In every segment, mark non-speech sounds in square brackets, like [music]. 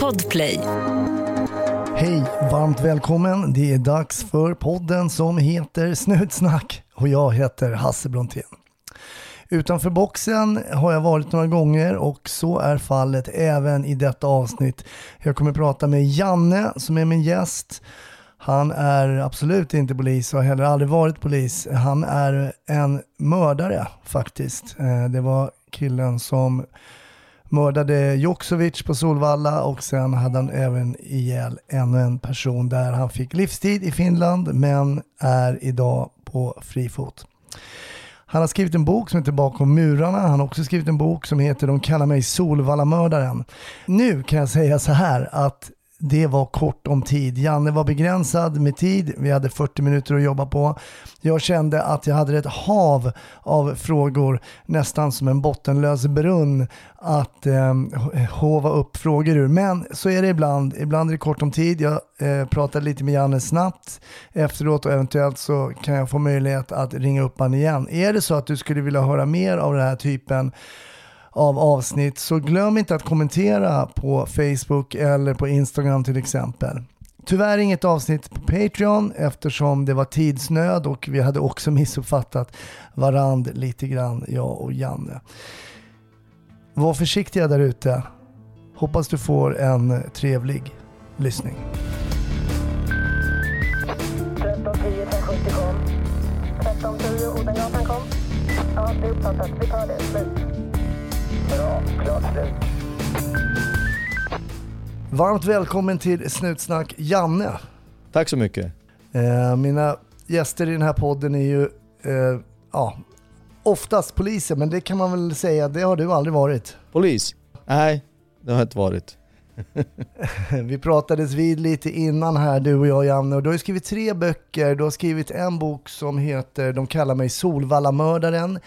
Podplay. Hej, varmt välkommen. Det är dags för podden som heter Snutsnack och jag heter Hasse Brontén. Utanför boxen har jag varit några gånger och så är fallet även i detta avsnitt. Jag kommer prata med Janne som är min gäst. Han är absolut inte polis och har heller aldrig varit polis. Han är en mördare faktiskt. Eh, det var killen som mördade Joksovic på Solvalla och sen hade han även ihjäl ännu en person där han fick livstid i Finland men är idag på fri fot. Han har skrivit en bok som heter Bakom murarna. Han har också skrivit en bok som heter De kallar mig Solvalla-mördaren. Nu kan jag säga så här att det var kort om tid. Janne var begränsad med tid. Vi hade 40 minuter att jobba på. Jag kände att jag hade ett hav av frågor, nästan som en bottenlös brunn, att eh, hova upp frågor ur. Men så är det ibland. Ibland är det kort om tid. Jag eh, pratade lite med Janne snabbt efteråt och eventuellt så kan jag få möjlighet att ringa upp honom igen. Är det så att du skulle vilja höra mer av den här typen av avsnitt så glöm inte att kommentera på Facebook eller på Instagram till exempel. Tyvärr inget avsnitt på Patreon eftersom det var tidsnöd och vi hade också [laughs] missuppfattat varand lite grann, jag och Janne. Var försiktiga där ute. Hoppas du får en trevlig lyssning. 1310 570 kom. 1310 Odengatan kom. Ja, det är uppfattat. Vi tar det. Slut. Bra. Klart slut. Varmt välkommen till Snutsnack Janne. Tack så mycket. Eh, mina gäster i den här podden är ju eh, ja, oftast poliser, men det kan man väl säga, det har du aldrig varit. Polis? Nej, det har jag inte varit. [laughs] Vi pratades vid lite innan här, du och jag Janne, och du har ju skrivit tre böcker. Du har skrivit en bok som heter De kallar mig Solvallamördaren.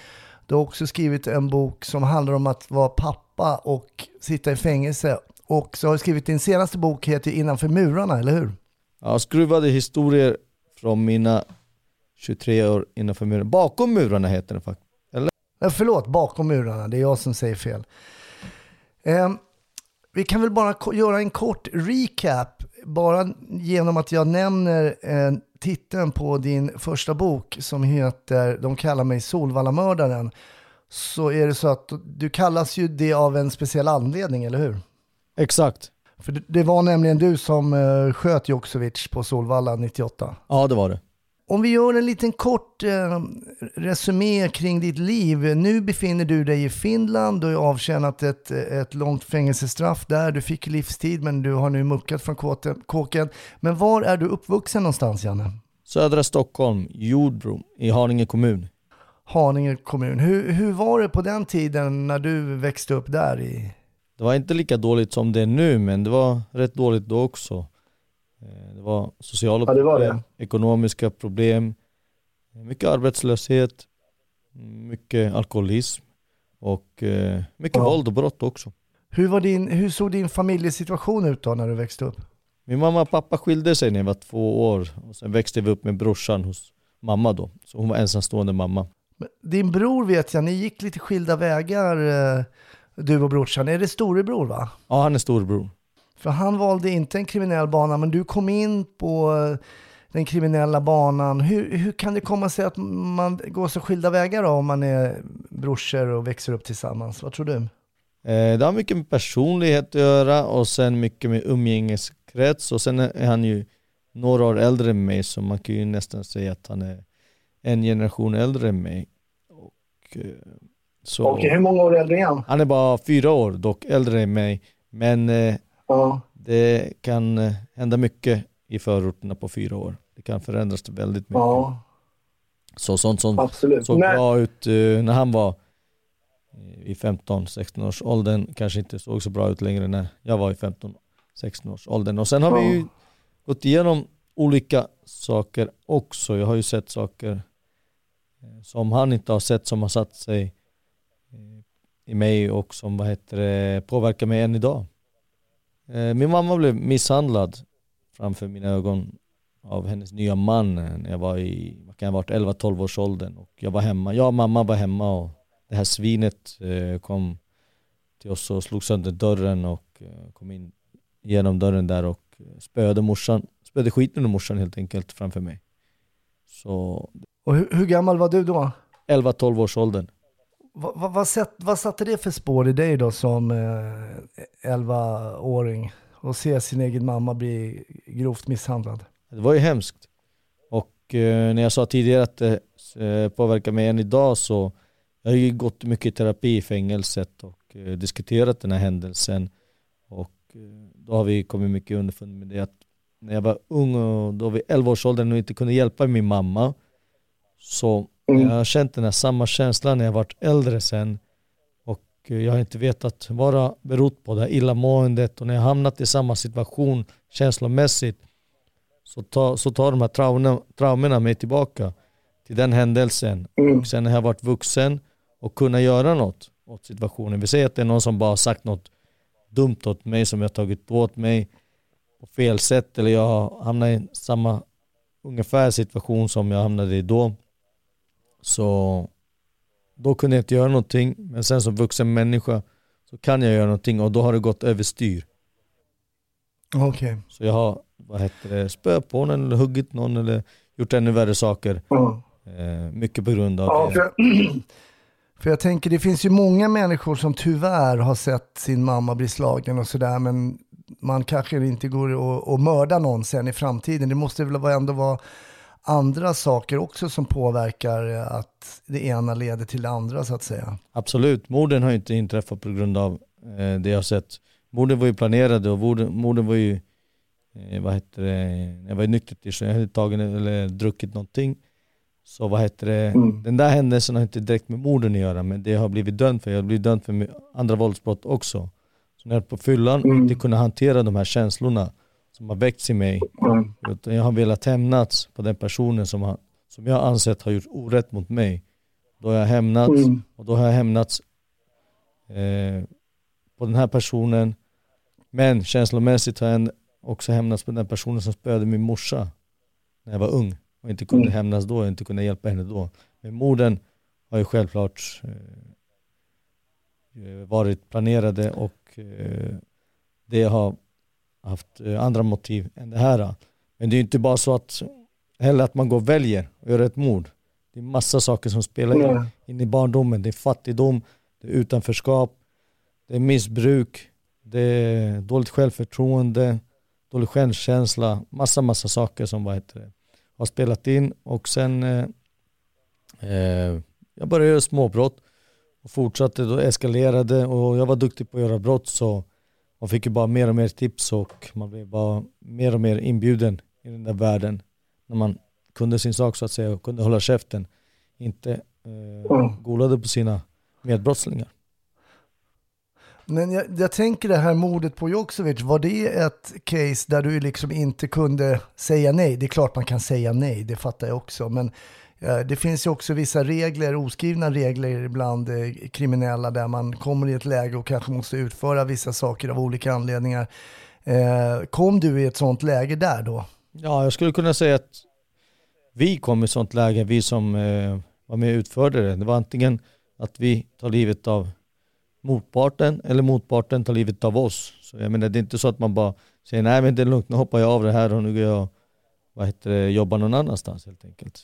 Du har också skrivit en bok som handlar om att vara pappa och sitta i fängelse. Och så har du skrivit din senaste bok heter Innanför murarna, eller hur? Ja, skruvade historier från mina 23 år innanför murarna. Bakom murarna heter den faktiskt. Eller? Eh, förlåt, bakom murarna. Det är jag som säger fel. Eh, vi kan väl bara göra en kort recap, bara genom att jag nämner eh, titeln på din första bok som heter De kallar mig Solvallamördaren. Så är det så att du kallas ju det av en speciell anledning, eller hur? Exakt. För det- var nämligen du som eh, sköt Joksovic på Solvalla 98. Ja, det var det. Om vi gör en liten kort eh, resumé kring ditt liv. Nu befinner du dig i Finland, du har avtjänat ett, ett långt fängelsestraff där. Du fick livstid men du har nu muckat från kåken. Men var är du uppvuxen någonstans Janne? Södra Stockholm, Jordbro i Haninge kommun. Haninge kommun. Hur, hur var det på den tiden när du växte upp där? I... Det var inte lika dåligt som det är nu, men det var rätt dåligt då också. Eh, Det var sociala Ja, det var problem, ekonomiska problem, mycket arbetslöshet, mycket alkoholism och eh, mycket Ja. våld och brott också. Hur, var din, hur såg din familjesituation ut då när du växte upp? Min mamma och pappa skilde sig när jag var två år och sen växte vi upp med brorsan hos mamma då. Så hon var ensamstående mamma. Din bror vet jag, ni gick lite skilda vägar eh, du och brorsan. Är det storebror va? Ja, han är storbror. För han valde inte en kriminell bana, men du kom in på eh, den kriminella banan. Hur, hur kan det komma sig att man går så skilda vägar då, om man är brorsor och växer upp tillsammans? Vad tror du? Eh, det har mycket med personlighet att göra och sen mycket med umgängeskrets och sen är han ju några år äldre än mig så man kan ju nästan säga att han är en generation äldre än mig. Och, eh, så hur många år äldre är han? Han är bara fyra år dock äldre än mig men eh, Ja. det kan eh, hända mycket i förorterna på fyra år. Det kan förändras väldigt mycket. Så sånt som absolut. såg bra ut eh, när han var eh, i 15-16 års åldern kanske inte såg så bra ut längre när jag var i 15-16 års åldern. Och sen har vi ju gått igenom olika saker också. Jag har ju sett saker som han inte har sett som har satt sig i mig och som vad heter det, påverkar mig än idag. Eh, Min mamma blev misshandlad framför mina ögon av hennes nya man eh, när jag var i, vad kan jag ha varit, 11-12 års åldern och jag var hemma. Jag och mamma var hemma och det här svinet eh, kom till oss och slog sönder dörren och kom in genom dörren där och spöade morsan, spöade skiten ur morsan helt enkelt framför mig. Så Och hur, hur gammal var du då? 11-12 års åldern. Vad, vad, vad satte det för spår i dig då som eh, 11-åring? Och se sin egen mamma bli grovt misshandlad? Det var ju hemskt. Och eh, när jag sa tidigare att det eh, påverkar mig än idag så jag har ju gått mycket i terapi i fängelset och eh, diskuterat den här händelsen. Och eh, då har vi kommit mycket underfund med det att när jag var ung och då vid 11 års åldern och inte kunde hjälpa min mamma så jag har känt den här samma känslan när jag varit äldre sen. Och eh, jag har inte vetat vad det har berott på det här illamåendet. Och när jag hamnat i samma situation känslomässigt så, ta, så tar de här traumorna, traumorna mig tillbaka till den händelsen. Och sen när jag varit vuxen och kunna göra något åt situationen. Vi säger att det är någon som bara har sagt något dumt åt mig som jag tagit åt mig på fel sätt. Eller jag har hamnat i samma ungefär situation som jag hamnade i då. Så då kunde jag inte göra någonting men sen som vuxen människa så kan jag göra någonting och då har det gått överstyr. Okej. Så jag har, vad heter det, spö på någon eller huggit någon eller gjort ännu värre saker. Eh, mycket på grund av Ja, det. för, [clears throat] för jag tänker, det finns ju många människor som tyvärr har sett sin mamma bli slagen och sådär, men man kanske inte går och, och mördar någon sen i framtiden. Det måste väl ändå vara andra saker också som påverkar att det ena leder till det andra så att säga. Absolut, morden har ju inte inträffat på grund av eh, det jag har sett. Morden var ju planerade och morden, morden var ju, eh, vad heter det, jag var i nyktert tillstånd, jag hade tagit eller druckit någonting. Så vad heter det, den där händelsen har inte direkt med morden att göra men det har blivit dömd för, jag har blivit dömd för andra våldsbrott också. Så när jag är på fyllan inte kunna hantera de här känslorna som har väckts i mig. Utan jag har velat hämnas på den personen som, har, som jag ansett har gjort orätt mot mig. Då har jag hämnats och då har jag hämnats eh, på den här personen. Men känslomässigt har jag också hämnats på den personen som spöade min morsa när jag var ung och inte kunde hämnas då, och inte kunde hjälpa henne då. Men morden har ju självklart eh, varit planerade och eh, det har haft eh, andra motiv än det här. Men det är ju inte bara så att heller att man går och väljer och gör ett mord. Det är massa saker som spelar in, in i barndomen. Det är fattigdom, det är utanförskap, det är missbruk, det är dåligt självförtroende, dålig självkänsla, massa massa saker som vad heter har spelat in och sen eh, eh, jag började göra småbrott och fortsatte då eskalerade och jag var duktig på att göra brott så man fick ju bara mer och mer tips och man blev bara mer och mer inbjuden i den där världen när man kunde sin sak så att säga och kunde hålla käften inte eh, golade på sina medbrottslingar. Men jag, jag tänker det här mordet på Joksovic, var det ett case där du liksom inte kunde säga nej? Det är klart man kan säga nej, det fattar jag också. Men Eh, det finns ju också vissa regler, oskrivna regler bland eh, kriminella där man kommer i ett läge och kanske måste utföra vissa saker av olika anledningar. Eh, kom du i ett sånt läge där då? Ja, jag skulle kunna säga att vi kom i ett sånt läge, vi som var med och utförde det. Det var antingen att vi tar livet av motparten eller motparten tar livet av oss. Så jag menar, det är inte så att man bara säger nej men det är lugnt, nu hoppar jag av det här och nu går jag vad heter det, jobbar någon annanstans helt enkelt.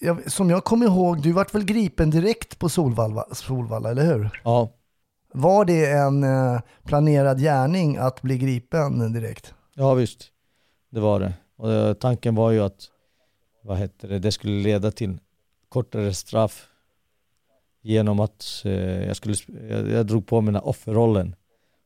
jag, som jag kommer ihåg, du vart väl gripen direkt på Solvalla, Solvalla eller hur? Ja, Var det en eh, planerad gärning att bli gripen direkt? ja visst. Det var det. Och eh, tanken var ju att vad heter det, det skulle leda till kortare straff genom att eh, jag, skulle, jag, jag drog på här offerrollen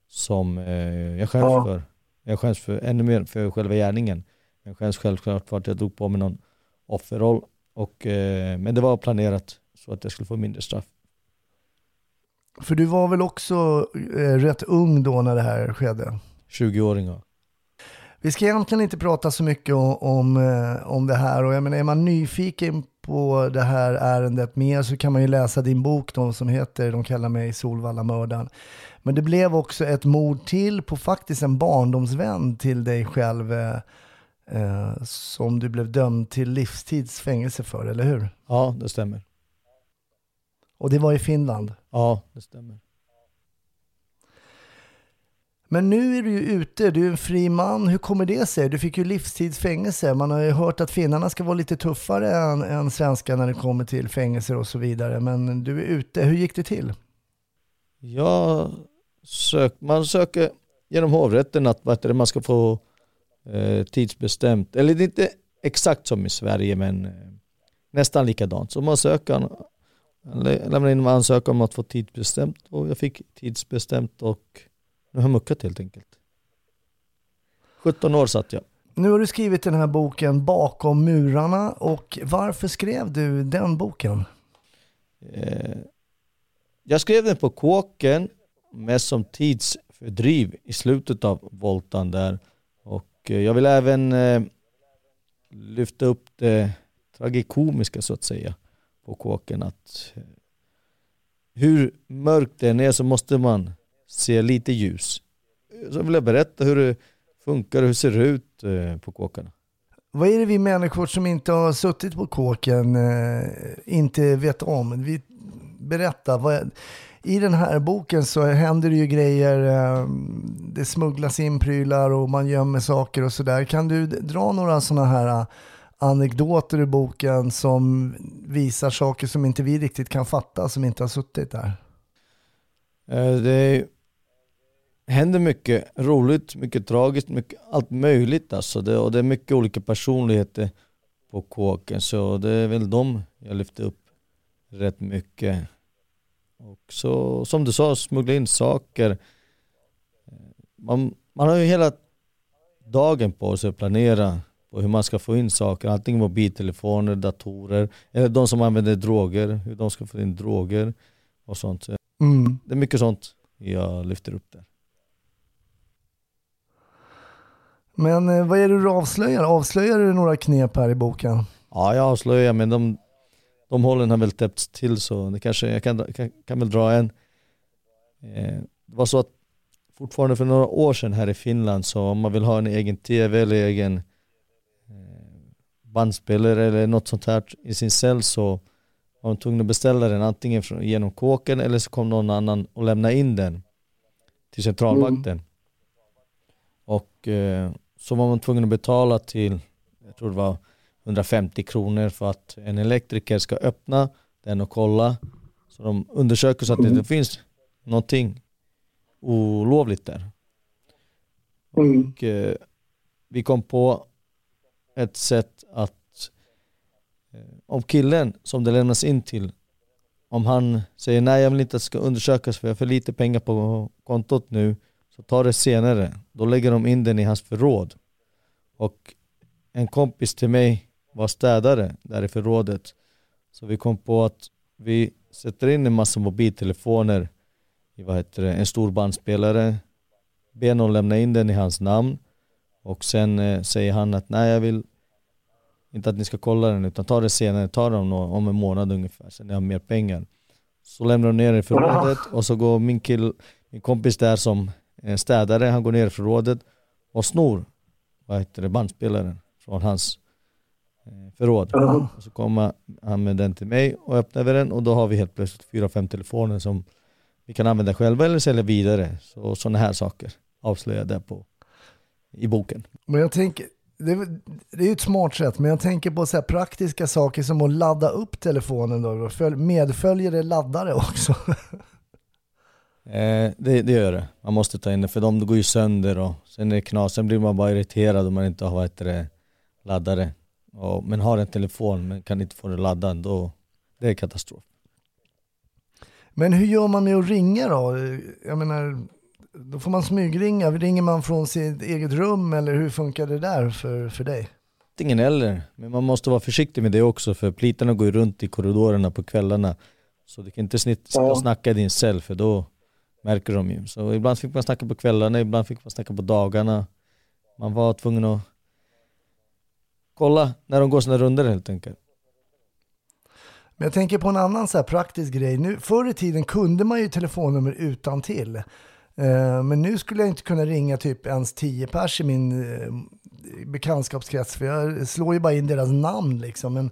som eh, jag skäms Ja. för. Jag skäms för ännu mer för själva gärningen. Jag skäms självklart för att jag drog på mig någon offerroll. Och, eh, men det var planerat så att jag skulle få mindre straff. För du var väl också eh, rätt ung då när det här skedde? 20-åringar. Vi ska egentligen inte prata så mycket om, om, eh, om det här och jag menar, är man nyfiken på det här ärendet mer så kan man ju läsa din bok då, som heter De kallar mig Solvalla-mördaren. Men det blev också ett mord till på faktiskt en barndomsvän till dig själv eh, som du blev dömd till livstids fängelse för, eller hur? Ja, det stämmer. Och det var i Finland. Ja, det stämmer. Men nu är du ju ute, du är en fri man. Hur kommer det sig? Du fick ju livstidsfängelse. Man har ju hört att finnarna ska vara lite tuffare än, än svenskar när det kommer till fängelser och så vidare. Men du är ute. Hur gick det till? Jag sök, man söker genom hovrätten att man ska få tidsbestämt, eller det är inte exakt som i Sverige men eh, nästan likadant. Så man söker, lämnar in en ansökan om att få tidsbestämt och jag fick tidsbestämt och nu har jag muckat helt enkelt. 17 år satt jag. Nu har du skrivit den här boken Bakom murarna och varför skrev du den boken? Eh, jag skrev den på kåken mest som tidsfördriv i slutet av voltan där och eh, jag vill även eh, lyfta upp det tragikomiska så att säga på kåken att eh, hur mörkt det än är så måste man se lite ljus. Så vill jag berätta hur det funkar och hur det ser ut eh, på kåkarna. Vad är det vi människor som inte har suttit på kåken eh, inte vet om? Vi, berätta, vad, i den här boken så händer det ju grejer, eh, det smugglas in prylar och man gömmer saker och sådär. Kan du dra några sådana här eh, anekdoter i boken som visar saker som inte vi riktigt kan fatta, som inte har suttit där? Eh, det händer mycket roligt, mycket tragiskt, mycket, allt möjligt alltså. Det, och det är mycket olika personligheter på kåken så det är väl de jag lyfter upp rätt mycket. Och så som du sa, smuggla in saker. Man, man har ju hela dagen på sig att planera på hur man ska få in saker, antingen mobiltelefoner, datorer eller de som använder droger, hur de ska få in droger och sånt. Mm. Det är mycket sånt jag lyfter upp där. Men eh, vad är det du avslöjar? Avslöjar du några knep här i boken? Ja, jag avslöjar, men de, de hålen har väl täppts till så det kanske, jag kan, kan, kan väl dra en. Eh, det var så att fortfarande för några år sedan här i Finland så om man vill ha en egen tv eller egen eh, bandspelare eller något sånt här i sin cell så var man tvungen att beställa den antingen genom kåken eller så kom någon annan och lämnade in den till centralvakten. Mm. Och eh, så var man tvungen att betala till, jag tror det var 150 kronor för att en elektriker ska öppna den och kolla. Så de undersöker så att det inte finns någonting olovligt där. Mm. Och eh, vi kom på ett sätt att eh, om killen som det lämnas in till om han säger nej jag vill inte att det ska undersökas för jag har för lite pengar på kontot nu så ta det senare. Då lägger de in den i hans förråd. Och en kompis till mig var städare där i förrådet. Så vi kom på att vi sätter in en massa mobiltelefoner i vad heter det, en stor bandspelare. Ber någon lämna in den i hans namn. Och sen eh, säger han att nej jag vill inte att ni ska kolla den utan ta det senare, ta den om, om en månad ungefär, sen jag har mer pengar. Så lämnar de ner den i förrådet [laughs] och så går min, kill, min kompis där som en städare, han går ner i förrådet och snor vad heter det, bandspelaren från hans eh, förråd. Uh-huh. Och så kommer han med den till mig och öppnar vi den och då har vi helt plötsligt fyra, fem telefoner som vi kan använda själva eller sälja vidare. Så sådana här saker avslöjar jag på i boken. Men jag tänker, det, det är ju ett smart sätt, men jag tänker på så praktiska saker som att ladda upp telefonen då. Medföljer det laddare också? [laughs] Eh, det, det, gör det. Man måste ta in det för de går ju sönder och sen är det knas. Sen blir man bara irriterad om man inte har vad det, laddare. Och, men har en telefon men kan inte få den laddad då det är katastrof. Men hur gör man med att ringa då? Jag menar, då får man smygringa. Ringer man från sitt eget rum eller hur funkar det där för, för dig? Ingen eller, men man måste vara försiktig med det också för plitarna går ju runt i korridorerna på kvällarna. Så du kan inte snitt, ja. snacka i din cell för då märker de ju. Så ibland fick man snacka på kvällarna, ibland fick man snacka på dagarna. Man var tvungen att kolla när de går sina runder helt enkelt. Men jag tänker på en annan så här praktisk grej. Nu, förr i tiden kunde man ju telefonnummer utan till. Eh, men nu skulle jag inte kunna ringa typ ens tio pers i min eh, bekantskapskrets. För jag slår ju bara in deras namn liksom. Men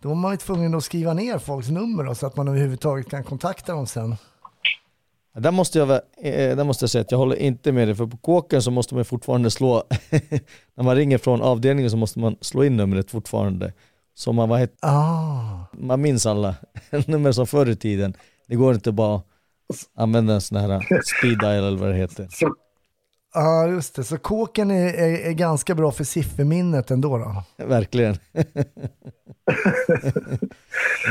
då var man ju tvungen att skriva ner folks nummer då, så att man överhuvudtaget kan kontakta dem sen. Där måste, jag, vä- eh, där måste jag säga att jag håller inte med dig, för på kåken så måste man fortfarande slå, [laughs] när man ringer från avdelningen så måste man slå in numret fortfarande. Så man, vad het, Ah. man minns alla [laughs] nummer som förr i tiden. Det går inte bara att använda en sån här speed dial eller vad det heter. Ja, ah, just det. Så kåken är, är, är ganska bra för sifferminnet ändå då? Verkligen. [laughs]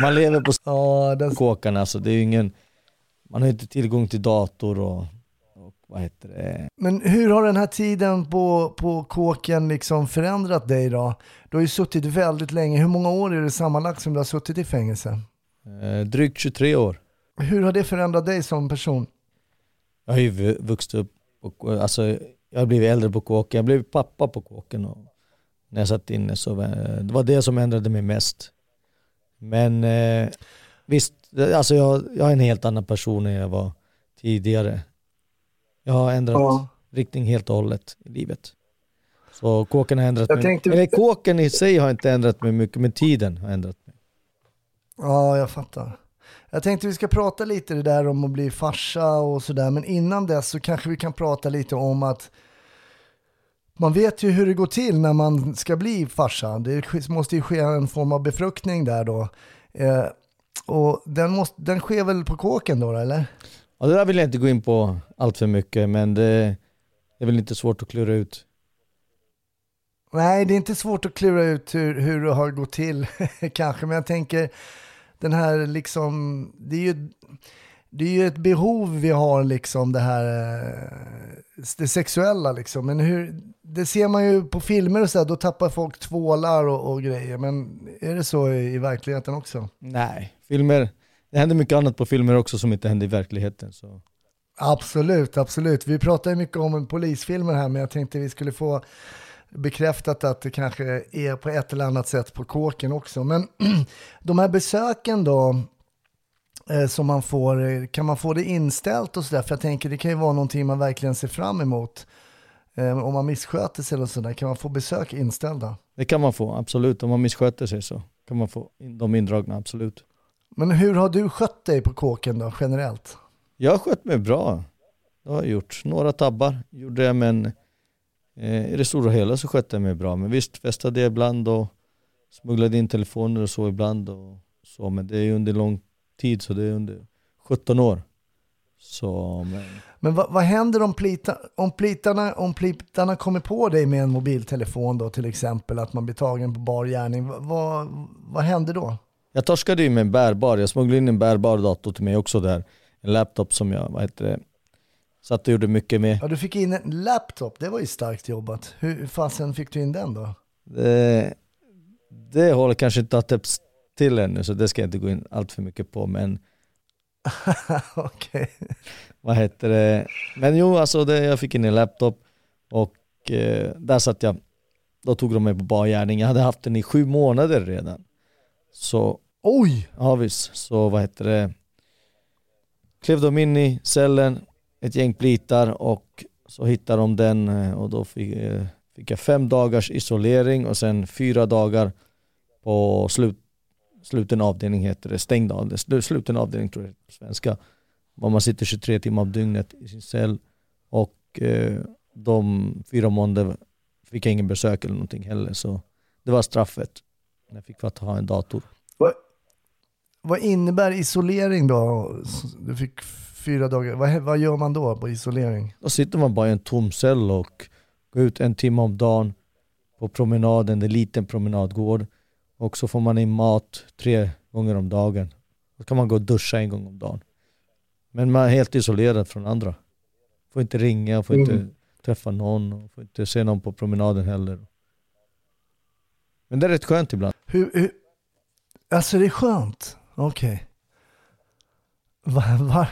man lever på Ja, den, kåkan alltså, det är ju ingen, man har inte tillgång till dator och, och vad heter det, men hur har den här tiden på, på kåken liksom förändrat dig då? Du har ju suttit väldigt länge. Hur många år är det sammanlagt som du har suttit i fängelse? eh, drygt 23 år. Hur har det förändrat dig som person? Jag har ju vu- vuxit upp, och, alltså jag har blivit äldre på kåken, jag blev pappa på kåken och när jag satt inne så det var det som ändrade mig mest. Men eh, visst, alltså jag, jag är en helt annan person än jag var tidigare. Jag har ändrat riktning helt och hållet i livet. Så kåken har ändrat Jag mig. tänkte- Eller kåken i sig har inte ändrat mig mycket, men tiden har ändrat mig. Ja, jag fattar. Jag tänkte vi ska prata lite det där om att bli farsa och sådär, men innan dess så kanske vi kan prata lite om att man vet ju hur det går till när man ska bli farsa. Det måste ju ske en form av befruktning där då. Eh, och den, måste, den sker väl på kåken då, eller? Ja, det där vill jag inte gå in på allt för mycket, men det är väl inte svårt att klura ut. Nej, det är inte svårt att klura ut hur, hur det har gått till [laughs] kanske, men jag tänker den här liksom, det är ju, det är ju ett behov vi har liksom det här, eh, det sexuella liksom, men hur, det ser man ju på filmer och så här, då tappar folk tvålar och, och grejer, men är det så i, i verkligheten också? Nej, filmer, det händer mycket annat på filmer också som inte händer i verkligheten. Så. Absolut, absolut. Vi pratar ju mycket om polisfilmer här, men jag tänkte vi skulle få bekräftat att det kanske är på ett eller annat sätt på kåken också. Men [clears throat] de här besöken då, eh, som man får, eh, kan man få det inställt och sådär? För jag tänker det kan ju vara någonting man verkligen ser fram emot. Eh, om man missköter sig eller sådär, kan man få besök inställda? Det kan man få, absolut. Om man missköter sig så kan man få in- dem indragna, absolut. Men hur har du skött dig på kåken då, generellt? Jag har skött mig bra. Det har jag gjort. Några tabbar gjorde jag, men eh, i det stora hela så skötte jag mig bra. Men visst festade jag ibland och smugglade in telefoner och så ibland och så. Men det är under lång tid, så det är under 17 år. Så, men Men vad, vad händer om, plita, om, plitarna, om plitarna kommer på dig med en mobiltelefon då till exempel, att man blir tagen på bar gärning, vad, vad händer då? Jag torskade ju med en bärbar, jag smugglade in en bärbar dator till mig också där. En laptop som jag, vad heter det, satt och gjorde mycket med. Ja, du fick in en laptop, det var ju starkt jobbat. Hur hur fasen fick du in den då? Det, det håller kanske inte att täppts till ännu så det ska jag inte gå in allt för mycket på men [laughs] Okej. vad heter det? Men jo alltså det, jag fick in en laptop och eh, där satt jag, då tog de mig på bar gärning. Jag hade haft den i sju månader redan. Så Oj! Ja visst, så vad heter det? Klev de in i cellen, ett gäng plitar och så hittade de den eh, och då fick, eh, fick jag fem dagars isolering och sen fyra dagar på slut, sluten avdelning heter det, stängd avdelning, slu- sluten avdelning tror jag på svenska. Var man sitter 23 timmar om dygnet i sin cell och eh, de fyra månader fick jag ingen besök eller någonting heller så det var straffet. Jag fick att ha en dator. Vad, vad innebär isolering då? Du fick fyra dagar, vad, vad gör man då på isolering? Då sitter man bara i en tom cell och går ut en timme om dagen på promenaden, det är en liten promenadgård. Och så får man in mat tre gånger om dagen. Då kan man gå och duscha en gång om dagen. Men man är helt isolerad från andra. Får inte ringa, får inte träffa någon, och får inte se någon på promenaden heller. Men det är rätt skönt ibland. Hur, hur, alltså det är skönt? Okej. Va, va,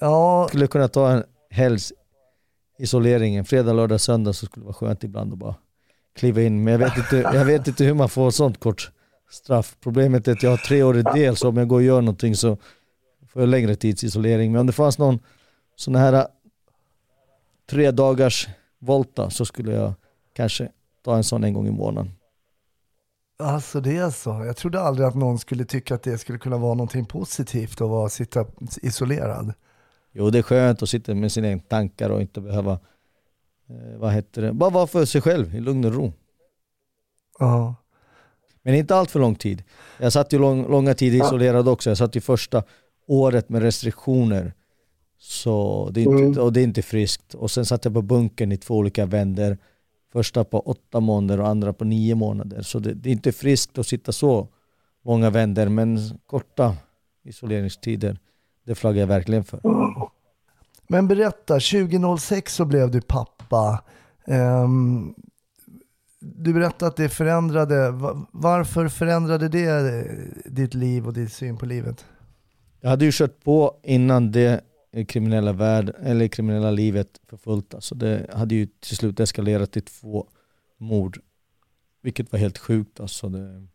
ja, skulle kunna ta en helgs isoleringen. Fredag, lördag, söndag så skulle det vara skönt ibland att bara kliva in. Men jag vet inte, jag vet inte hur man får sånt kort straff. Problemet är att jag har tre år i del så om jag går och gör någonting så får jag längre tids isolering. Men om det fanns någon sån här tre dagars volta så skulle jag kanske ta en sån en gång i månaden. Alltså det är så. Jag trodde aldrig att någon skulle tycka att det skulle kunna vara någonting positivt att vara, sitta isolerad. Jo det är skönt att sitta med sina egna tankar och inte behöva, eh, vad heter det, bara vara för sig själv i lugn och ro. Ja. Men inte allt för lång tid. Jag satt ju lång, långa tider isolerad också. Jag satt ju första året med restriktioner. Så det är inte, Mm. och det är inte friskt. Och sen satt jag på bunkern i två olika vänder. Första på åtta månader och andra på nio månader. Så det, det är inte friskt att sitta så långa vänder. Men korta isoleringstider, det flaggar jag verkligen för. Men berätta, 2006 så blev du pappa. Ehm, du berättade att det förändrade, va- varför förändrade det ditt liv och din syn på livet? Jag hade ju kört på innan det kriminella, värld, eller kriminella livet för fullt. Alltså det hade ju till slut eskalerat till två mord. Vilket var helt sjukt. Alltså det,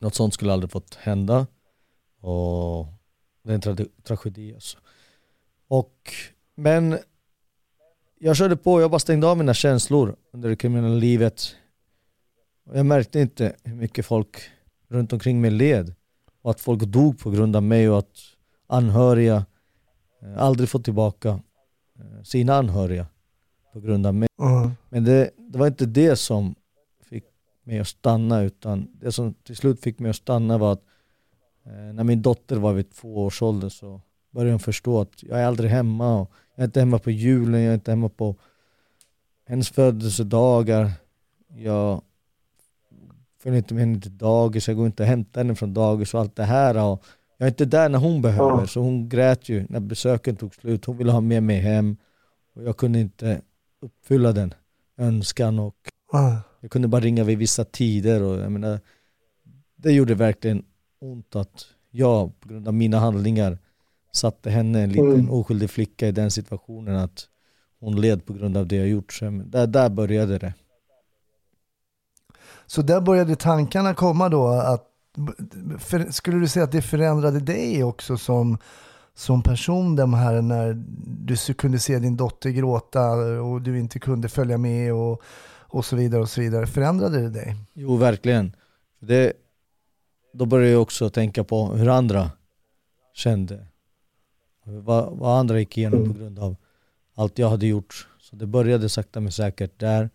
något sånt skulle aldrig fått hända. Och det är en tra tragedi. Alltså. Och, men jag körde på, jag bara stängde av mina känslor under det kriminella livet. Och jag märkte inte hur mycket folk runt omkring mig led. Och att folk dog på grund av mig och att anhöriga aldrig får tillbaka eh, sina anhöriga på grund av mig. Mm. Men det, det var inte det som fick mig att stanna utan det som till slut fick mig att stanna var att eh, när min dotter var vid två års ålder så började hon förstå att jag är aldrig hemma. Och jag är inte hemma på julen, jag är inte hemma på hennes födelsedagar. Jag följer inte med henne till dagis, jag går inte och hämtar henne från dagis och allt det här. Och jag är inte där när hon behöver. Så hon grät ju när besöken tog slut. Hon ville ha med mig hem. Och jag kunde inte uppfylla den önskan och jag kunde bara ringa vid vissa tider och jag menar det gjorde verkligen ont att jag på grund av mina handlingar satte henne, en liten Mm. oskyldig flicka i den situationen att hon led på grund av det jag gjort. Så där, där började det. Så där började tankarna komma då att för, skulle du säga att det förändrade dig också som, som person de här när du kunde se din dotter gråta och du inte kunde följa med och, och så vidare och så vidare. Förändrade det dig? Jo, verkligen. Det, då började jag också tänka på hur andra kände. Vad, vad andra gick igenom på grund av allt jag hade gjort. Så det började sakta men säkert där.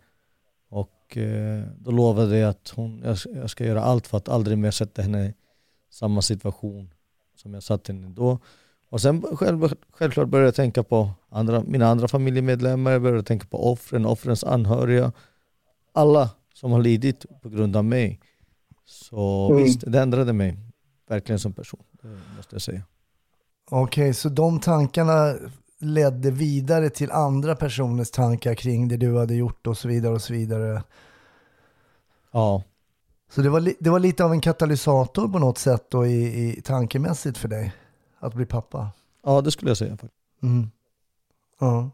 Och eh, då lovade jag att hon, jag, ska- göra allt för att aldrig mer sätta henne i samma situation som jag satt henne då. Och sen själv, självklart började jag tänka på andra, mina andra familjemedlemmar, jag började tänka på offren, offrens anhöriga. Alla som har lidit på grund av mig. Så Mm. visst, det ändrade mig verkligen som person, måste jag säga. Okej, så de tankarna ledde vidare till andra personers tankar kring det du hade gjort och så vidare och så vidare. Ja, Så det var, det var lite av en katalysator på något sätt då i, i tankemässigt för dig att bli pappa. ja det skulle jag säga. Mm. Ja.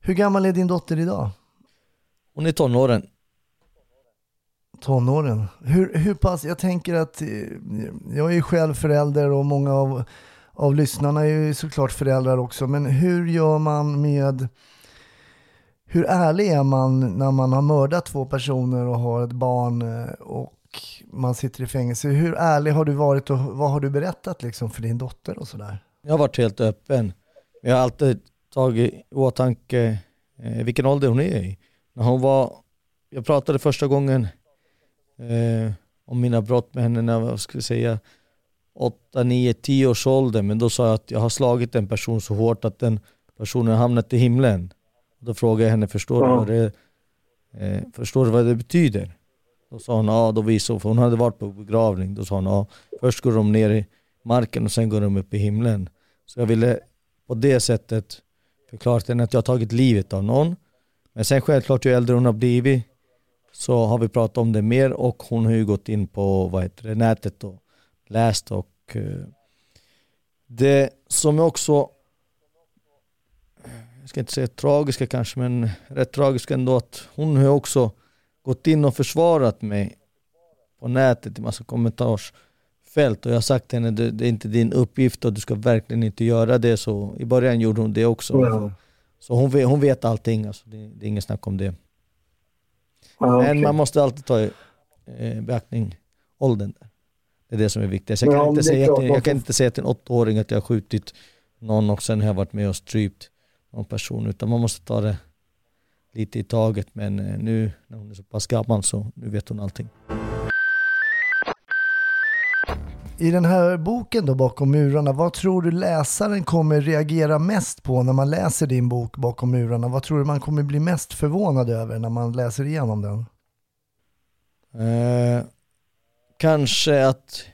Hur gammal är din dotter idag? Hon är tonåren. Tonåren. Hur, hur pass, jag tänker att eh, jag är ju själv förälder och många av, av lyssnarna är ju såklart föräldrar också. Men hur gör man med, hur ärlig är man när man har mördat två personer och har ett barn eh, och man sitter i fängelse? Hur ärlig har du varit och vad har du berättat liksom för din dotter och sådär? Jag har varit helt öppen. Jag har alltid tagit i åtanke eh, vilken ålder hon är i. När hon var, jag pratade första gången eh, om mina brott med henne när jag skulle säga, 8, 9, 10 års ålder. Men då sa jag att jag har slagit en person så hårt att den personen hamnat i himlen. Då frågade jag henne, förstår du vad det, eh, förstår du vad det betyder? Då sa hon, ja, då visade hon, för hon hade varit på begravning. Då sa hon, ja, först går de ner i marken och sen går de upp i himlen. Så jag ville på det sättet förklara till henne att jag har tagit livet av någon. Men sen självklart ju äldre hon har blivit så har vi pratat om det mer och hon har ju gått in på vad heter det, nätet och läst och eh, det som jag också jag ska inte säga tragiska kanske, men rätt tragiska ändå att hon har också gått in och försvarat mig på nätet i massa kommentarsfält och jag har sagt till henne det, det är inte din uppgift och du ska verkligen inte göra det så i början gjorde hon det också. Ja. Så hon vet, hon vet allting, alltså. det, det är inget snack om det. Ja, Men man måste alltid ta i eh, beaktning åldern. Där. Det är det som är viktigt. Jag Ja, kan, inte, säga till, jag kan inte säga till en åttaåring att jag har skjutit någon och sen har jag varit med och strypt någon person. Utan man måste ta det lite i taget. Men eh, nu när hon är så pass gammal så nu vet hon allting. I den här boken då, Bakom murarna, vad tror du läsaren kommer reagera mest på när man läser din bok Bakom murarna? Vad tror du man kommer bli mest förvånad över när man läser igenom den? Eh, kanske att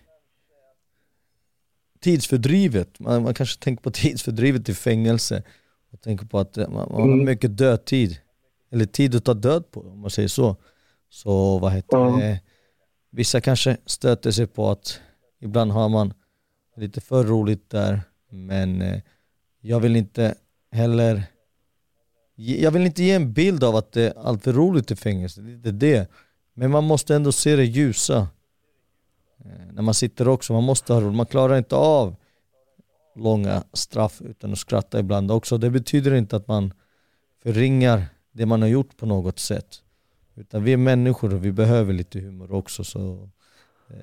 tidsfördrivet, man, man kanske tänker på [laughs] tidsfördrivet i fängelse och tänker på att eh, man, man har Mm. mycket dödtid, eller tid att ta död på om man säger så. Så vad heter Ja. det, vissa kanske stöter sig på att ibland har man lite för roligt där men eh, jag vill inte heller jag vill inte ge en bild av att det är allt för roligt i fängelse, det är det. Men man måste ändå se det ljusa. Eh, när man sitter också, man måste ha roligt. Man klarar inte av långa straff utan att skratta ibland också. Det betyder inte att man förringar det man har gjort på något sätt. Utan vi är människor och vi behöver lite humor också. Så, eh.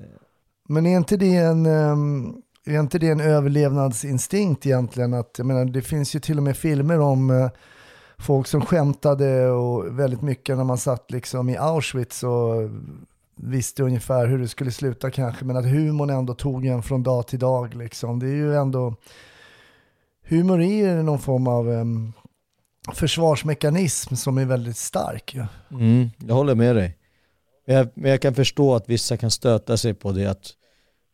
Men är inte det en, ehm, är inte det en överlevnadsinstinkt egentligen? Att, jag menar, det finns ju till och med filmer om eh, folk som skämtade och väldigt mycket när man satt liksom i Auschwitz och visste ungefär hur det skulle sluta kanske, men att humorn ändå tog en från dag till dag. Liksom. Det är ju ändå, humor är ju någon form av um, försvarsmekanism som är väldigt stark. Ja. mm, jag håller med dig. Men jag, men jag kan förstå att vissa kan stöta sig på det att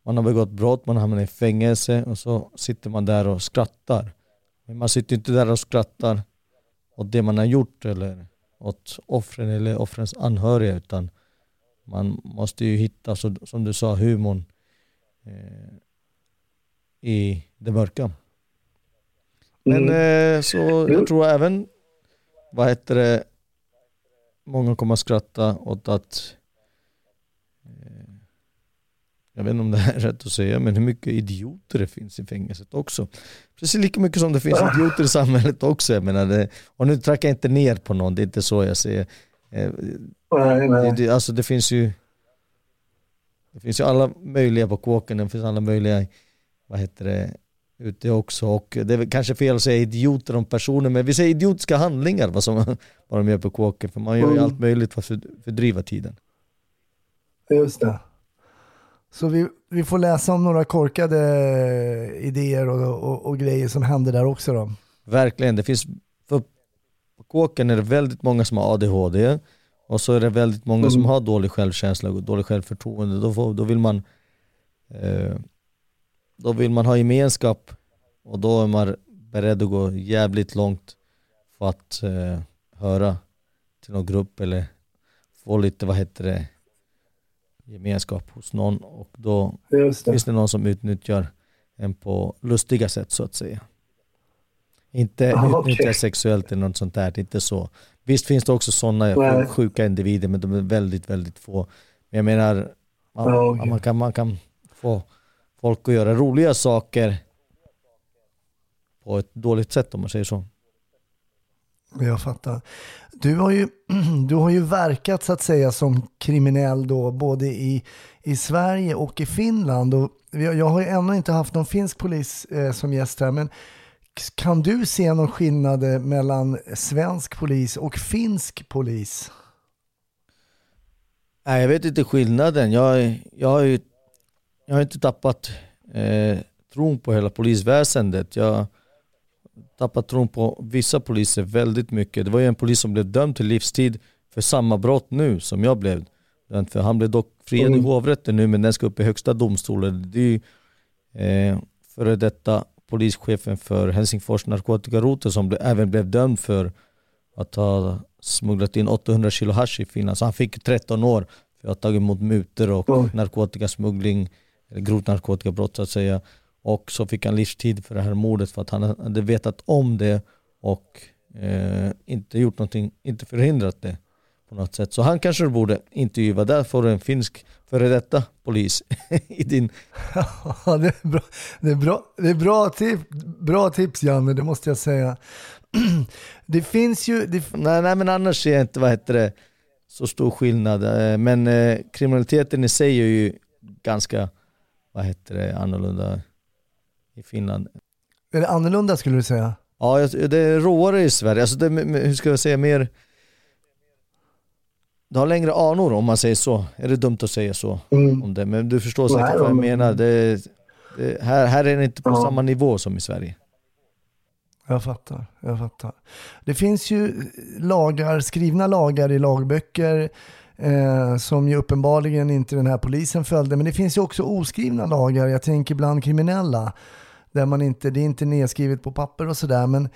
man har begått brott, man hamnar i fängelse och så sitter man där och skrattar. Men man sitter inte där och skrattar åt det man har gjort eller åt offren eller offrens anhöriga utan man måste ju hitta, så, som du sa, humorn eh, i det mörka. Men eh, så jag tror även, vad heter det, många kommer att skratta åt att eh, jag vet inte om det här är rätt att säga, men hur mycket idioter det finns i fängelset också. Precis lika mycket som det finns idioter i samhället också. Jag menar det, och nu trackar jag inte ner på någon, det är inte så jag säger. Eh, Nej, det, nej. det, alltså det finns ju Det finns ju alla möjliga på kåken, det finns alla möjliga Vad heter det Ute också och det är kanske fel att säga idioter om personer men vi säger idiotiska handlingar vad, som, vad de gör på kåken för man gör ju Mm. allt möjligt för att för- fördriva tiden Just det. Så vi, vi får läsa om några korkade idéer och, och, och grejer som händer där också då. Verkligen, det finns för på kåken är det väldigt många som har ADHD och så är det väldigt många som Mm. har dålig självkänsla och dålig självförtroende. Då, får, då vill man eh, då vill man ha gemenskap och då är man beredd att gå jävligt långt för att eh, höra till någon grupp eller få lite, vad heter det, gemenskap hos någon och då Just finns det någon som utnyttjar en på lustiga sätt så att säga. Inte Ah, okej. utnyttjar sexuellt eller något sånt där, det är inte så. Visst finns det också sådana sjuka individer men de är väldigt, väldigt få. Men jag menar, man, okej. man, kan, man kan få folk att göra roliga saker på ett dåligt sätt om man säger så. Jag fattar. Du har ju, [clears throat] du har ju verkat så att säga som kriminell då både i, i Sverige och i Finland. Och jag jag har ju ännu inte haft någon finsk polis eh, som gäst här men kan du se någon skillnad mellan svensk polis och finsk polis? Nej, jag vet inte skillnaden. Jag, jag, har, ju, jag har inte tappat eh, tron på hela polisväsendet. Jag har tappat tron på vissa poliser väldigt mycket. Det var ju en polis som blev dömd till livstid för samma brott nu som jag blev för. Han blev dock friad i Mm. hovrätten nu men den ska upp i högsta domstolen. Det är ju eh, före detta polischefen för Helsingfors narkotikarotel som även blev dömd för att ha smugglat in 800 kilo hasch i Finland. Så han fick 13 år för att ha tagit emot mutor och Oj. narkotikasmuggling, eller grovt narkotikabrott så att säga. Och så fick han livstid för det här mordet för att han hade vetat om det och eh, inte gjort någonting, inte förhindrat det på något sätt. Så han kanske du borde intervjua, där får du en finsk före detta polis [laughs] i din... [laughs] Ja, det är bra, det är bra, det är bra, tips, bra tips Janne, det måste jag säga. [clears throat] Det finns ju... Det... Nej, nej men annars ser jag inte, vad heter det, så stor skillnad. Eh, Men eh, kriminaliteten i sig är ju ganska, vad heter det, annorlunda i Finland. Är det annorlunda skulle du säga? Ja, det är råare i Sverige. Alltså det, hur ska jag säga, mer... Du har längre anor om man säger så. Är det dumt att säga så om det? Men du förstår säkert Nej, vad jag men- menar. Det, det, här, här är det inte på Ja. samma nivå som i Sverige. Jag fattar, jag fattar. Det finns ju lagar, skrivna lagar i lagböcker eh, som ju uppenbarligen inte den här polisen följde. Men det finns ju också oskrivna lagar, jag tänker bland kriminella. Där man inte, det är inte nedskrivet på papper och sådär. Men,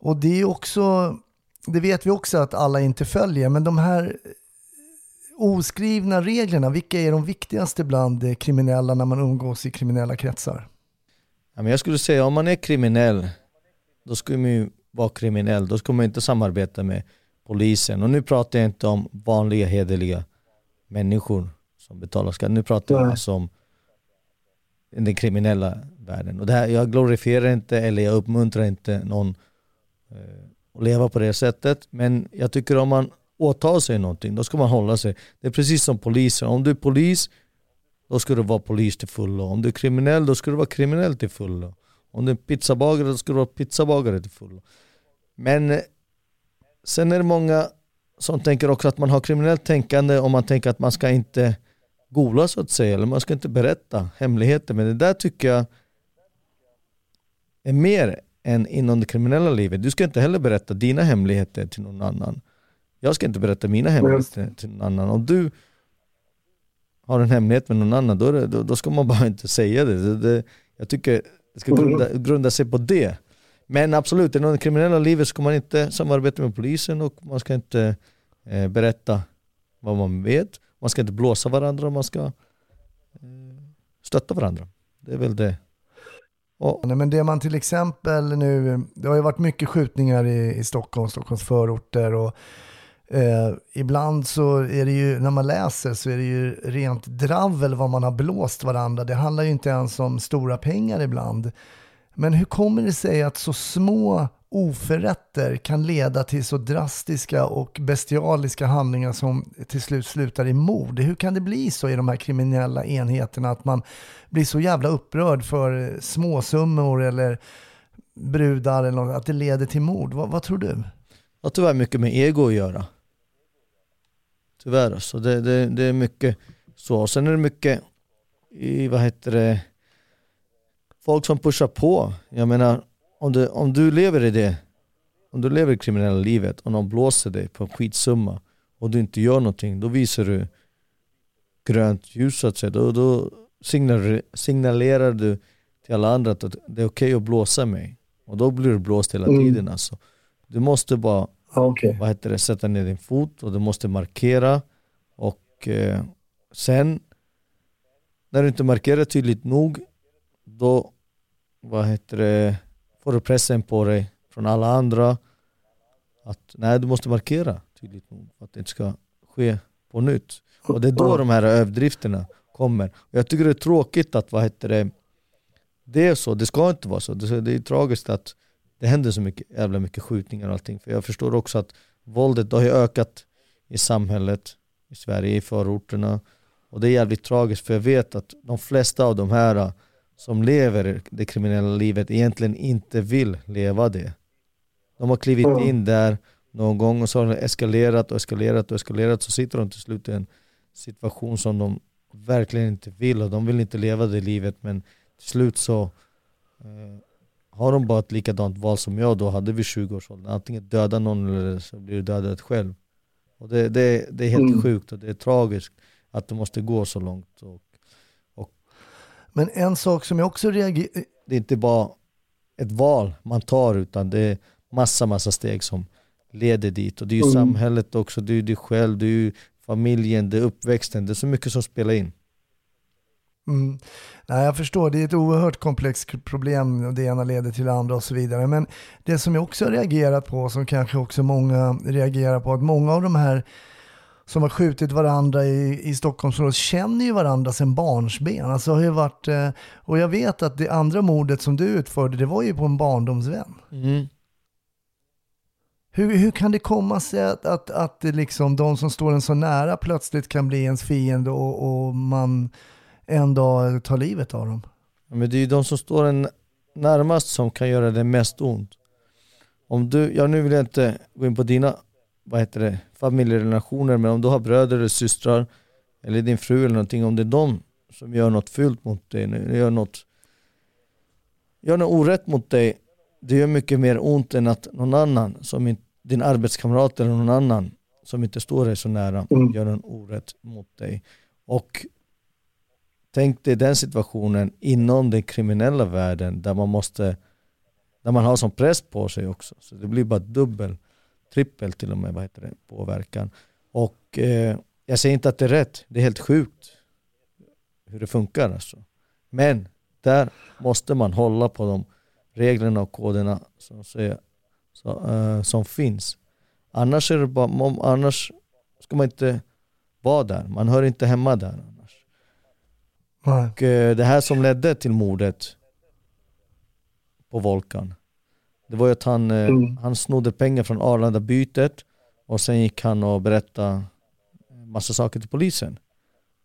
och det är också, det vet vi också att alla inte följer. Men de här oskrivna reglerna, vilka är de viktigaste bland eh, kriminella när man umgås i kriminella kretsar? Ja, men jag skulle säga om man är kriminell, då ska man ju vara kriminell. Då ska man inte samarbeta med polisen. Och nu pratar jag inte om vanliga hederliga människor som betalar skatt. Nu pratar jag alltså om den kriminella världen. Och det här, jag glorifierar inte eller jag uppmuntrar inte någon eh, att leva på det sättet. Men jag tycker om man åta sig någonting, då ska man hålla sig. Det är precis som polisen. Om du är polis, då ska du vara polis till fullo. Om du är kriminell, då ska du vara kriminell till fullo. Om du är pizzabagare, då ska du vara pizzabagare till fullo. Men eh, sen är det många som tänker också att man har kriminellt tänkande om man tänker att man ska inte gola så att säga, eller man ska inte berätta hemligheter. Men det där tycker jag är mer än inom det kriminella livet. Du ska inte heller berätta dina hemligheter till någon annan. Jag ska inte berätta mina hemligheter till någon annan. Om du har en hemlighet med någon annan, då, det, då, då ska man [laughs] bara inte säga det. det, det jag tycker det ska grunda, grunda sig på det. Men absolut, inom det kriminella livet ska man inte samarbeta med polisen och man ska inte eh, berätta vad man vet. Man ska inte blåsa varandra, man ska eh, stötta varandra. Det är väl det. Och, Nej, men det man till exempel nu, det har ju varit mycket skjutningar i, i Stockholm, Stockholms förorter och eh, ibland så är det ju, när man läser så är det ju rent dravel vad man har blåst varandra. Det handlar ju inte ens om stora pengar ibland. Men hur kommer det sig att så små oförrätter kan leda till så drastiska och bestialiska handlingar som till slut slutar i mord? Hur kan det bli så i de här kriminella enheterna att man blir så jävla upprörd för småsummor eller brudar eller något, att det leder till mord? Vad, vad tror du? har tyvärr mycket med ego att göra. Tyvärr alltså. Det, det, det är mycket så. Sen är det mycket i, vad heter det, folk som pushar på. Jag menar, om du, om du lever i det, om du lever i kriminella livet och någon blåser dig på en skitsumma och du inte gör någonting, då visar du grönt ljus så att säga. Då, då signalerar, du till alla andra att det är okej att blåsa mig. Och då blir du blåst hela Mm. tiden alltså. Du måste bara Okej. vad heter det, sätta ner din fot och du måste markera och eh, sen när du inte markerar tydligt nog då vad heter det, får du pressen på dig från alla andra att nej du måste markera tydligt nog för att det inte ska ske på nytt. Och det är då de här överdrifterna kommer. Och jag tycker det är tråkigt att vad heter det, det är så, det ska inte vara så. Det är tragiskt att det händer så mycket, jävla mycket skjutningar och allting. För jag förstår också att våldet har ju ökat i samhället, i Sverige, i förorterna. Och det är jävligt tragiskt för jag vet att de flesta av de här som lever det kriminella livet egentligen inte vill leva det. De har klivit Mm. in där någon gång och så har det eskalerat och eskalerat och eskalerat så sitter de till slut i en situation som de verkligen inte vill och de vill inte leva det livet men till slut så eh, har de bara ett likadant val som jag då hade vid 20-årsåldern. Antingen döda någon eller så blir du dödad själv. Och det, det, det är helt Mm. sjukt och det är tragiskt att det måste gå så långt. Och Men en sak som jag också reagerar... det är inte bara ett val man tar utan det är massa, massa steg som leder dit. Och det är ju Mm. samhället också, det är ju dig själv, det är ju familjen, det är uppväxten, det är så mycket som spelar in. Mm. Nej, jag förstår, det är ett oerhört komplext problem och det ena leder till det andra och så vidare. Men det som jag också har reagerat på, som kanske också många reagerar på, att många av de här som har skjutit varandra i, i Stockholmsområdet känner ju varandra sedan barnsben. Alltså har varit, eh, och jag vet att det andra mordet som du utförde, det var ju på en barndomsvän. Mm. Hur, hur kan det komma sig att, att, att det liksom, de som står en så nära plötsligt kan bli ens fiende och, och man en dag tar livet av dem? Men det är ju de som står en närmast som kan göra det mest ont. Om du, ja nu vill jag inte gå in på dina vad heter det, familjerelationer men om du har bröder eller systrar eller din fru eller någonting, om det är de som gör något fult mot dig, gör något, gör något orätt mot dig, det gör mycket mer ont än att någon annan, som in, din arbetskamrat eller någon annan som inte står dig så nära, mm. gör någon orätt mot dig. Och tänk dig den situationen inom den kriminella världen där man måste, där man har sån press på sig också. Så det blir bara dubbel trippel till och med vad heter det, påverkan. Och eh, jag säger inte att det är rätt, det är helt sjukt hur det funkar alltså. Men där måste man hålla på de reglerna och koderna som, säger, så, eh, som finns. Annars, är det bara, annars ska man inte vara där, man hör inte hemma där. Nej. Och uh, det här som ledde till mordet på Volkan det var ju att han, eh, mm. han snodde pengar från Arlanda-bytet och sen gick han och berättade massa saker till polisen.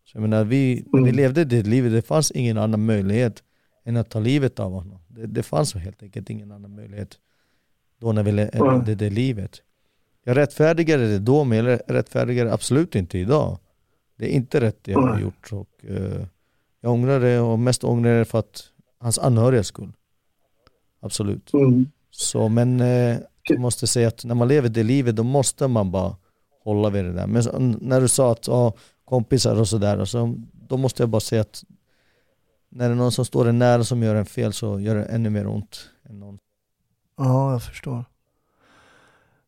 Så jag menar, vi, mm. vi levde det livet, det fanns ingen annan möjlighet än att ta livet av honom. Det, det fanns helt enkelt ingen annan möjlighet då när vi levde mm. det, det livet. Jag rättfärdigade det då, men jag rättfärdigar det absolut inte idag. Det är inte rätt det jag har gjort. Och, uh, jag ångrar det och mest ångrar det för att hans anhöriga skull. Absolut. Mm. Så men eh, jag måste säga att när man lever det livet då måste man bara hålla vid det där. Men så, när du sa att ja, kompisar och sådär, så, då måste jag bara säga att när det är någon som står en nära som gör en fel så gör det ännu mer ont. Än någon. Ja, jag förstår.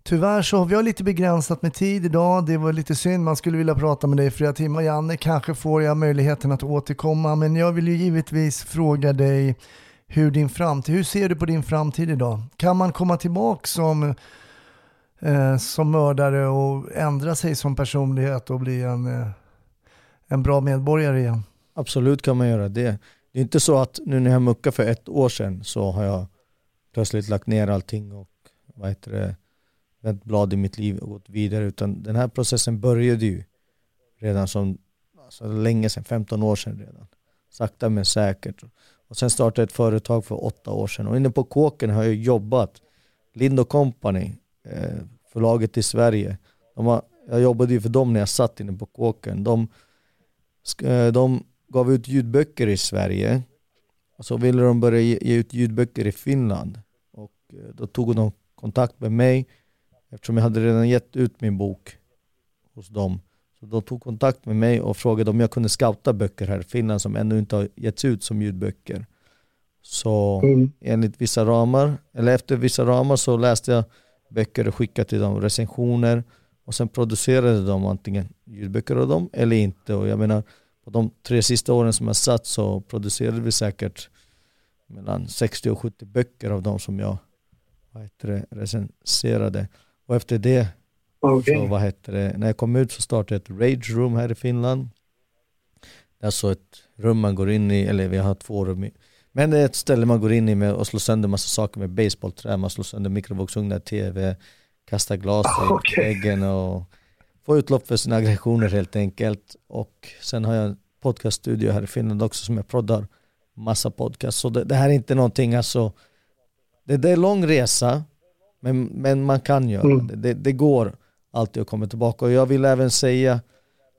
Tyvärr så har vi lite begränsat med tid idag. Det var lite synd. Man skulle vilja prata med dig i flera timmar. Janne, kanske får jag möjligheten att återkomma. Men jag vill ju givetvis fråga dig hur din framtid, hur ser du på din framtid idag? Kan man komma tillbaka som, eh, som mördare och ändra sig som personlighet och bli en, eh, en bra medborgare igen? Absolut kan man göra det. Det är inte så att nu när jag muckade för ett år sedan så har jag plötsligt lagt ner allting och vad heter det, vänt blad i mitt liv och gått vidare utan den här processen började ju redan som alltså länge sedan, 15 år sedan redan. Sakta men säkert. Och sen startade jag ett företag för åtta år sedan. Och inne på Kåken har jag jobbat. Lind Company, eh, förlaget i Sverige. De har, jag jobbade ju för dem när jag satt inne på Kåken. De, eh, de gav ut ljudböcker i Sverige. Och så ville de börja ge, ut ljudböcker i Finland. Och eh, då tog de kontakt med mig eftersom jag hade redan gett ut min bok hos dem. Så de tog kontakt med mig och frågade om jag kunde scouta böcker här i Finland som ännu inte har getts ut som ljudböcker. Så mm. enligt vissa ramar, eller efter vissa ramar så läste jag böcker och skickade till dem recensioner och sen producerade de antingen ljudböcker av dem eller inte. Och jag menar, på de tre sista åren som jag satt så producerade vi säkert mellan 60 och 70 böcker av dem som jag vad heter det, recenserade. Och efter det Okay. Så vad heter det, när jag kom ut så startade jag ett rage room här i Finland. Det är alltså ett rum man går in i, eller vi har två rum i. Men det är ett ställe man går in i med och slår sönder massa saker med baseballträ. Man slår sönder mikrovågsugnar, tv, kastar glas i okay. väggen och får utlopp för sina aggressioner helt enkelt. Och sen har jag en podcaststudio här i Finland också som jag proddar massa podcast. Så det, det här är inte någonting alltså, det, det är en lång resa men, men man kan göra mm. det. det. Det går alltid att komma tillbaka. Och jag vill även säga,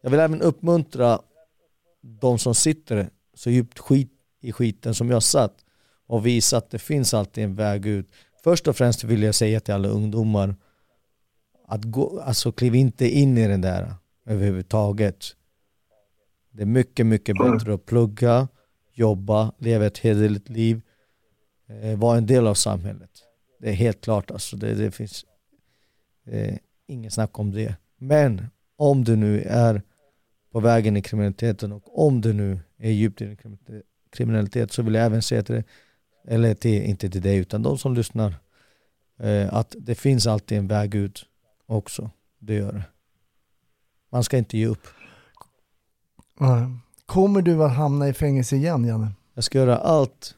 jag vill även uppmuntra de som sitter så djupt skit i skiten som jag satt och visa att det finns alltid en väg ut. Först och främst vill jag säga till alla ungdomar att gå, alltså kliv inte in i den där överhuvudtaget. Det är mycket, mycket bättre att plugga, jobba, leva ett hederligt liv, eh, vara en del av samhället. Det är helt klart alltså. Det, det finns eh, inget snack om det. Men om du nu är på vägen i kriminaliteten och om du nu är djupt i kriminalitet så vill jag även säga till dig, eller till, inte till dig utan de som lyssnar, eh, att det finns alltid en väg ut också. Det gör det. Man ska inte ge upp. Kommer du att hamna i fängelse igen, Janne? Jag ska göra allt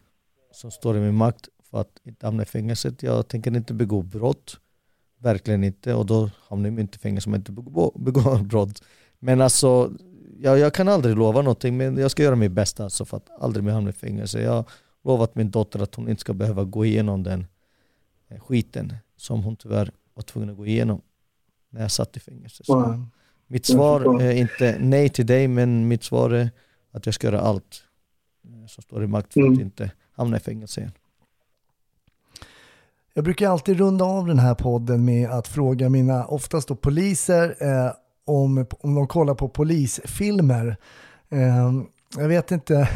som står i min makt för att inte hamna i fängelset. Jag tänker inte begå brott. Verkligen inte. Och då hamnar jag inte i fängelse om jag inte begår [laughs] brott. Men alltså, jag, jag, kan aldrig lova någonting men jag ska göra mitt bästa alltså för att aldrig mer hamna i fängelse. Jag har lovat min dotter att hon inte ska behöva gå igenom den eh, skiten som hon tyvärr var tvungen att gå igenom när jag satt i fängelse. Så mitt svar är inte nej till dig men mitt svar är att jag ska göra allt eh, som står i makt för att mm. inte hamna i fängelse igen. Jag brukar alltid runda av den här podden med att fråga mina, oftast då poliser, eh, om, om de kollar på polisfilmer. Eh, jag vet inte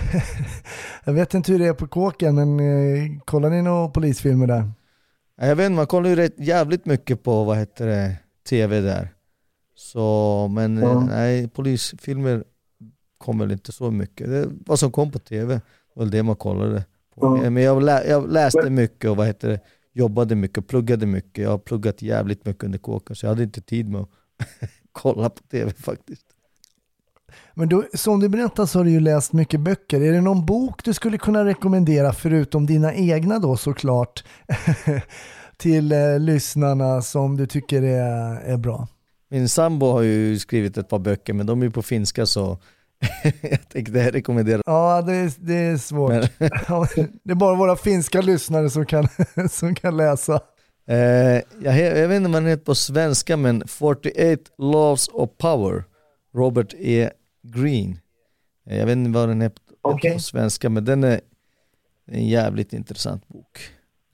[laughs] jag vet inte hur det är på kåken, men eh, kollar ni några polisfilmer där? Jag vet inte, man kollar ju rätt jävligt mycket på, vad heter det, tv där. Så, men ja. nej, polisfilmer kom väl inte så mycket. Det, vad som kom på tv var det man kollade på. Ja. Men jag, lä, jag läste mycket och vad heter det, jobbade mycket, pluggade mycket. Jag har pluggat jävligt mycket under kåken så jag hade inte tid med att [laughs] kolla på tv faktiskt. Men då, som du berättar så har du ju läst mycket böcker. Är det någon bok du skulle kunna rekommendera, förutom dina egna då såklart, [laughs] till eh, lyssnarna som du tycker är, är bra? Min sambo har ju skrivit ett par böcker men de är på finska så [laughs] jag tänkte rekommendera. Ja, det är, det är svårt. Men... [laughs] det är bara våra finska lyssnare som kan, [laughs] som kan läsa. Eh, jag, jag vet inte om den heter på svenska men 48 Laws of Power, Robert E. Green. Eh, jag vet inte vad den heter okay. på svenska men den är en jävligt intressant bok.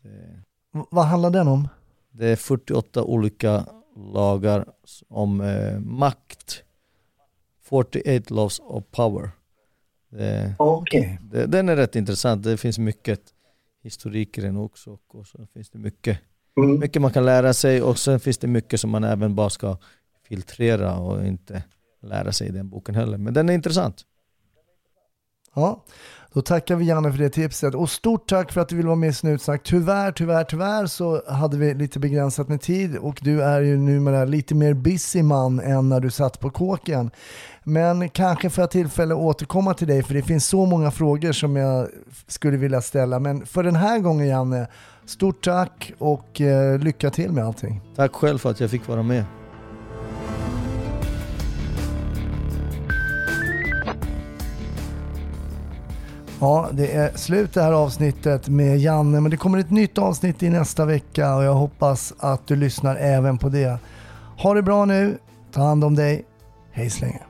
Eh, vad handlar den om? Det är 48 olika lagar om eh, makt. 48 Laws of Power. Det, okay. det, den är rätt intressant. Det finns mycket historik i den också. Och så finns det mycket, mm. mycket man kan lära sig och sen finns det mycket som man även bara ska filtrera och inte lära sig i den boken heller. Men den är intressant. Ja, då tackar vi Janne för det tipset och stort tack för att du vill vara med i Snutsnack. Tyvärr, tyvärr, tyvärr så hade vi lite begränsat med tid och du är ju numera lite mer busy man än när du satt på kåken. Men kanske får jag tillfälle att återkomma till dig för det finns så många frågor som jag skulle vilja ställa. Men för den här gången Janne, stort tack och eh, lycka till med allting. Tack själv för att jag fick vara med. Ja, det är slut det här avsnittet med Janne, men det kommer ett nytt avsnitt i nästa vecka och jag hoppas att du lyssnar även på det. Ha det bra nu, ta hand om dig, hej så länge.